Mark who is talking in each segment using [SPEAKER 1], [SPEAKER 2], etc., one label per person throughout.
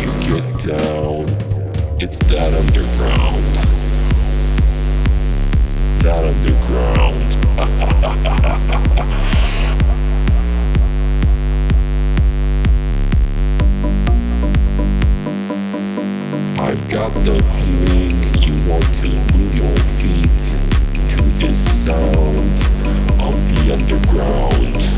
[SPEAKER 1] you get down, it's that underground. That underground. I've got the feeling you want to move your feet to this sound of the underground.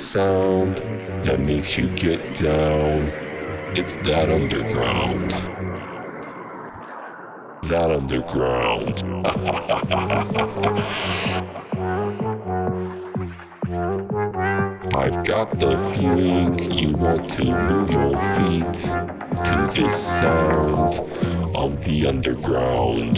[SPEAKER 1] sound that makes you get down. It's that underground. That underground. I've got the feeling you want to move your feet to this sound of the underground.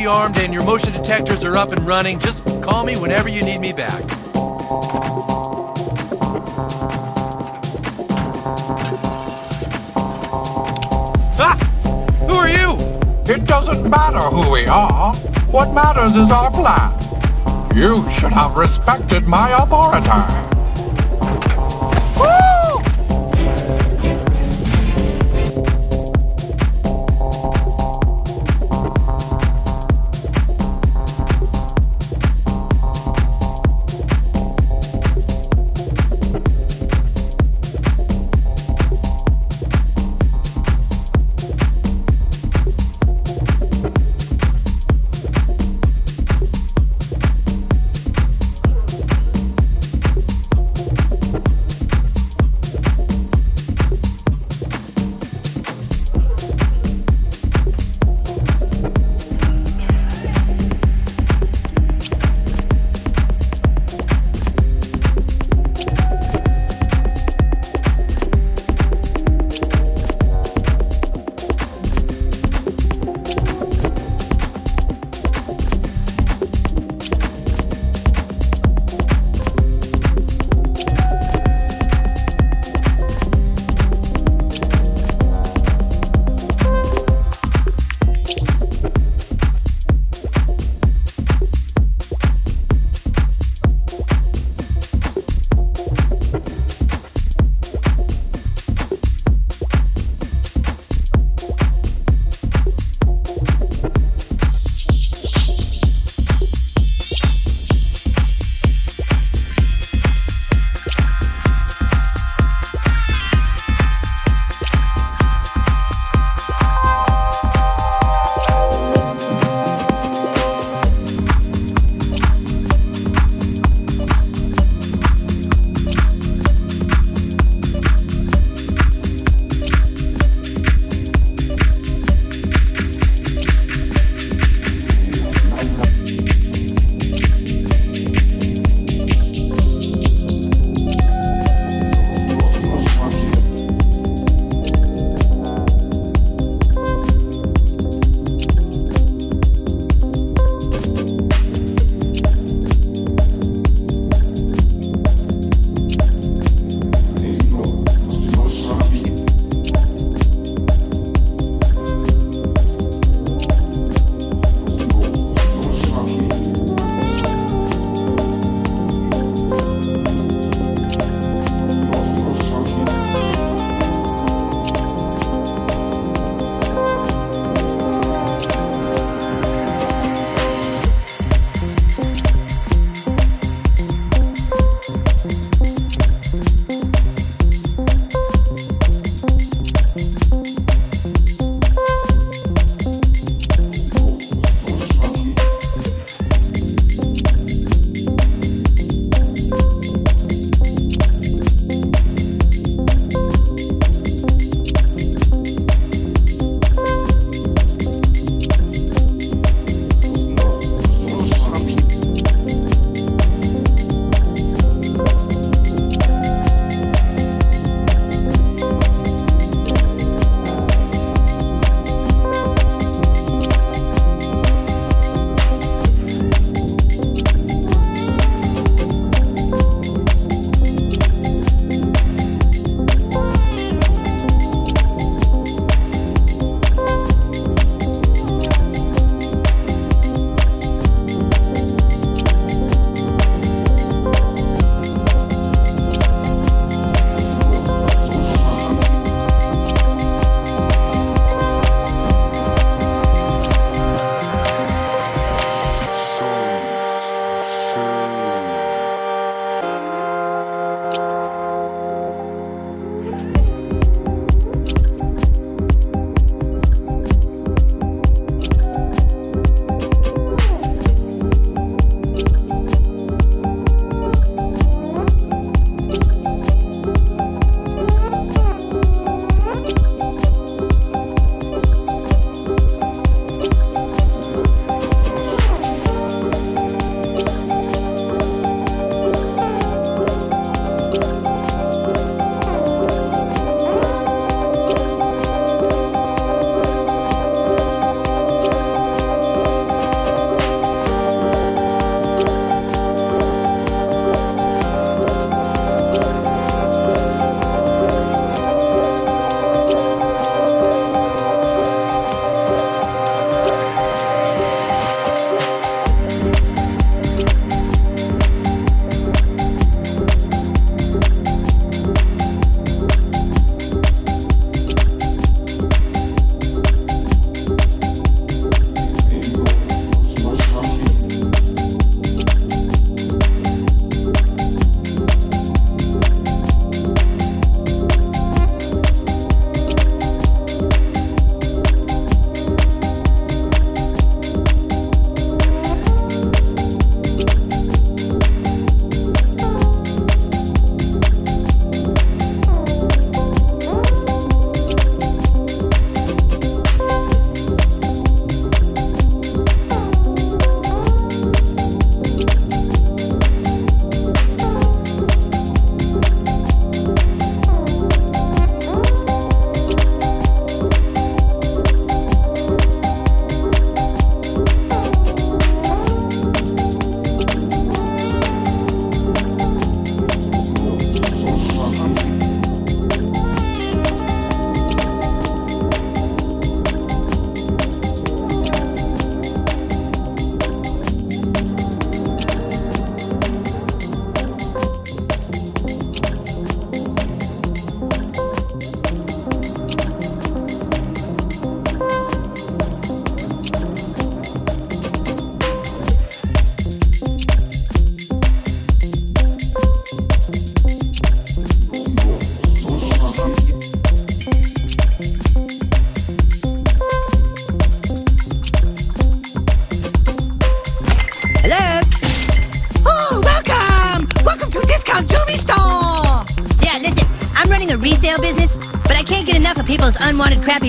[SPEAKER 2] Be armed and your motion detectors are up and running. Just call me whenever you need me back. Ah! Who are you?
[SPEAKER 3] It doesn't matter who we are. What matters is our plan. You should have respected my authority.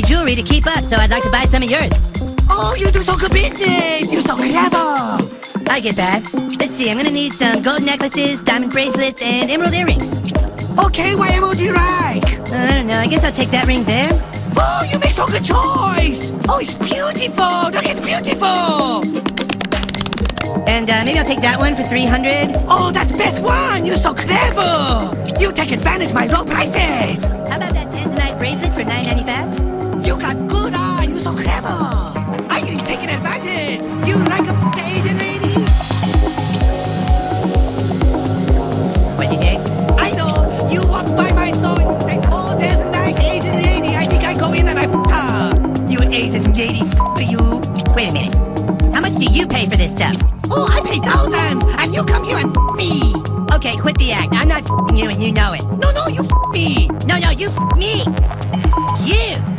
[SPEAKER 4] Jewelry to keep up, so I'd like to buy some of yours.
[SPEAKER 5] Oh, you do so good business. You're so clever.
[SPEAKER 4] I get that. Let's see, I'm gonna need some gold necklaces, diamond bracelets, and emerald earrings.
[SPEAKER 5] Okay, what emerald do you like?
[SPEAKER 4] Uh, I don't know, I guess I'll take that ring there.
[SPEAKER 5] Oh, you make so good choice. Oh, it's beautiful. Look, it's beautiful.
[SPEAKER 4] And uh, maybe I'll take that one for 300.
[SPEAKER 5] Oh, that's best one. You're so clever. You take advantage of my low prices.
[SPEAKER 4] How about that tanzanite bracelet for 9.95? Wait a minute. How much do you pay for this stuff?
[SPEAKER 5] Oh, I pay thousands, and you come here and f- me.
[SPEAKER 4] Okay, quit the act. I'm not f***ing you and you know it.
[SPEAKER 5] No, no, you f- me.
[SPEAKER 4] No, no, you f*** me. F- you.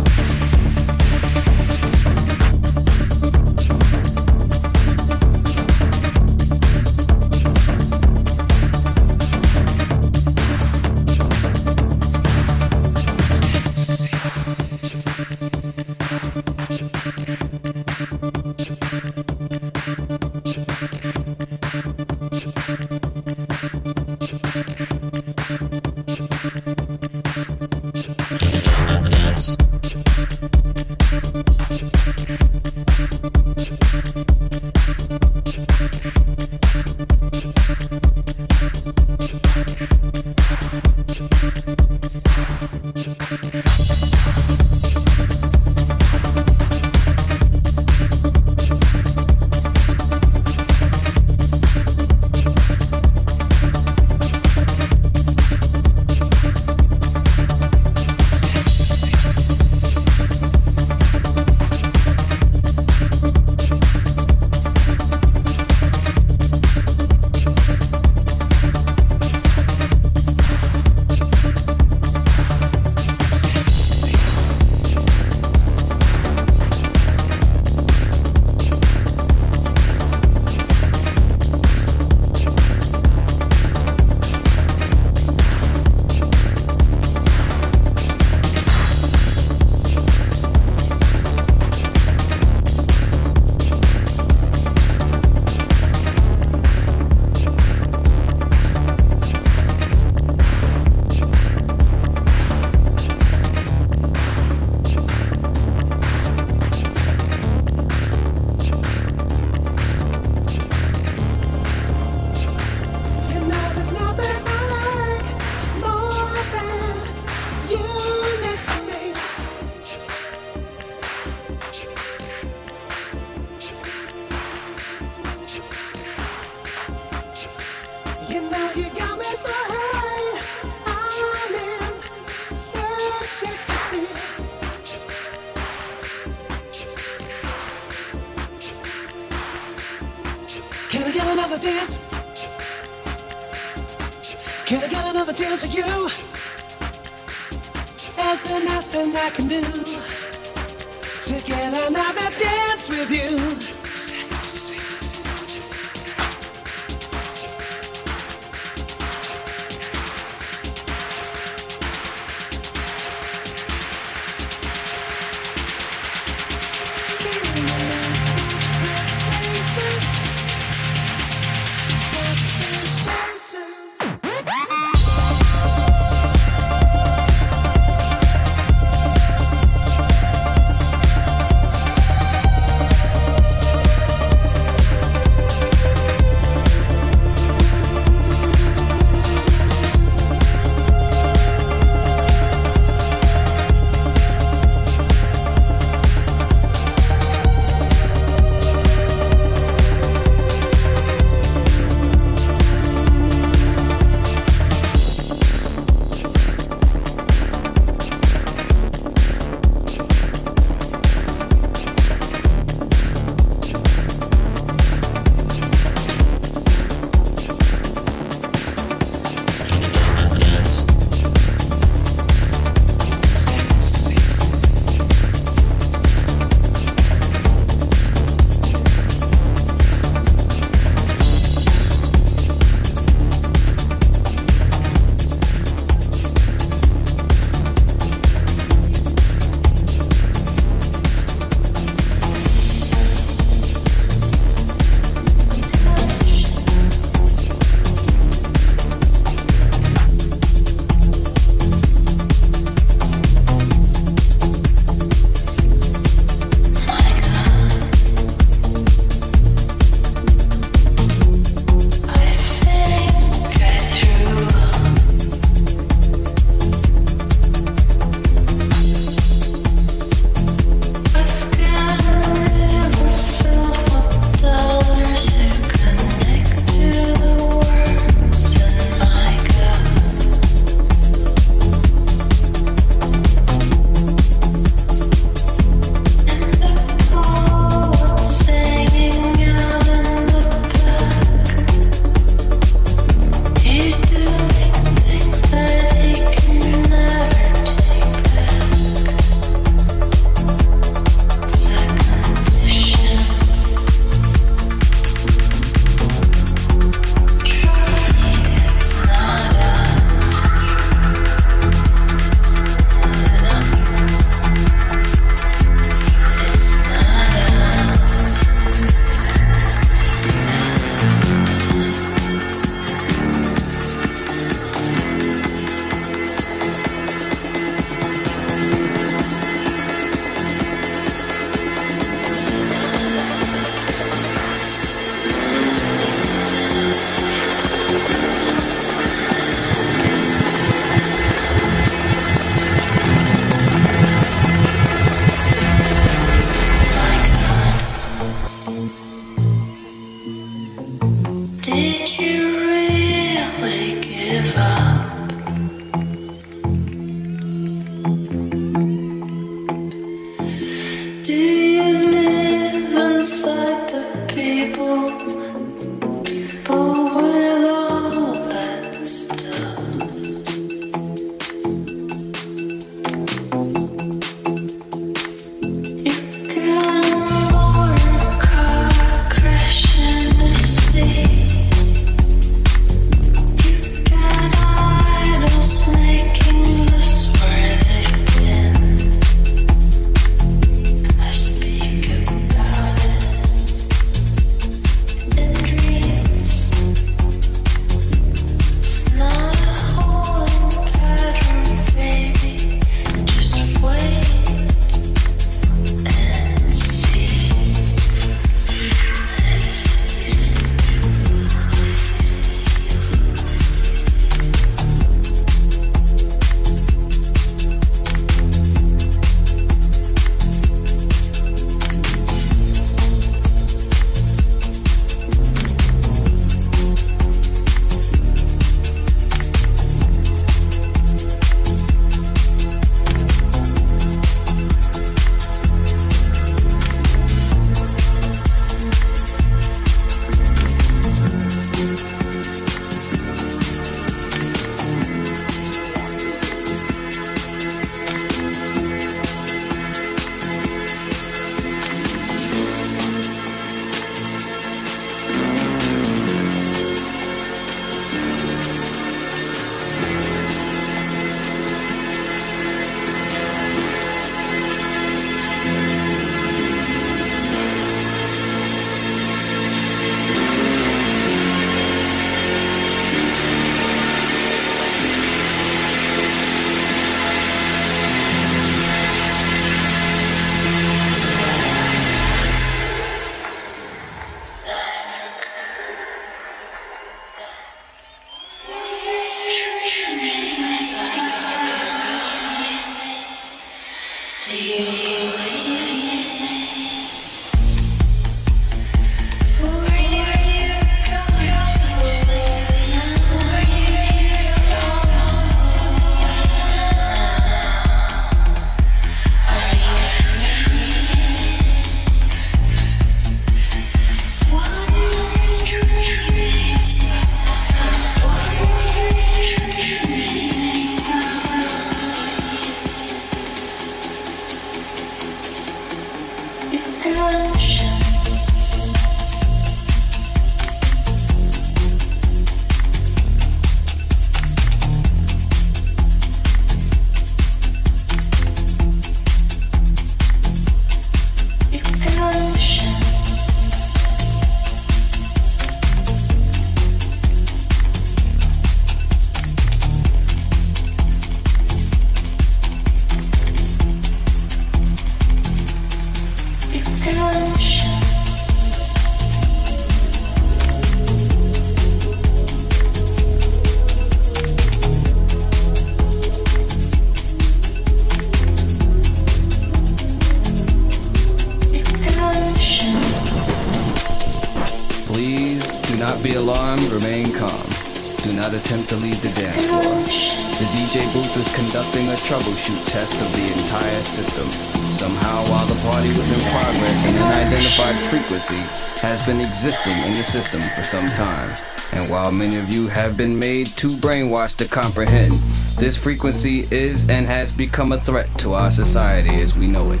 [SPEAKER 6] Some time. And while many of you have been made too brainwashed to comprehend, this frequency is and has become a threat to our society as we know it.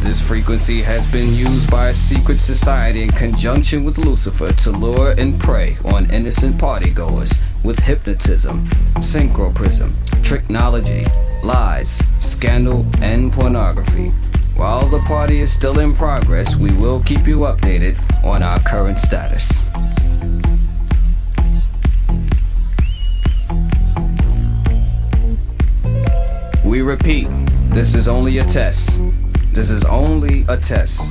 [SPEAKER 6] This frequency has been used by a secret society in conjunction with Lucifer to lure and prey on innocent partygoers with hypnotism, synchroprism, tricknology, lies, scandal, and pornography. While the party is still in progress, we will keep you updated on our current status. We repeat, this is only a test. This is only a test.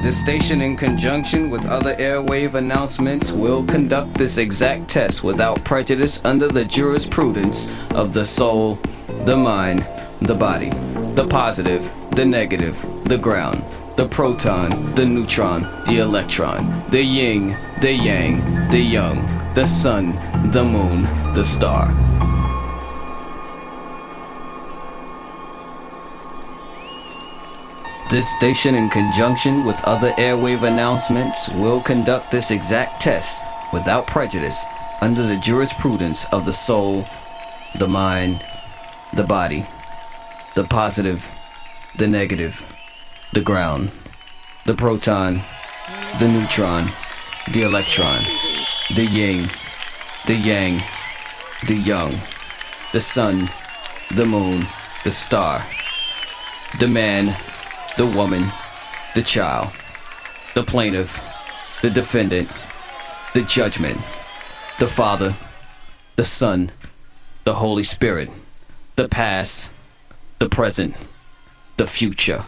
[SPEAKER 6] This station, in conjunction with other airwave announcements, will conduct this exact test without prejudice under the jurisprudence of the soul, the mind, the body, the positive, the negative, the ground, the proton, the neutron, the electron, the yin, the yang, the young, the sun, the moon, the star. This station, in conjunction with other airwave announcements, will conduct this exact test without prejudice under the jurisprudence of the soul, the mind, the body, the positive, the negative, the ground, the proton, the neutron, the electron, the yin, the yang, the young, the sun, the moon, the star, the man, the woman, the child, the plaintiff, the defendant, the judgment, the Father, the Son, the Holy Spirit, the past, the present, the future.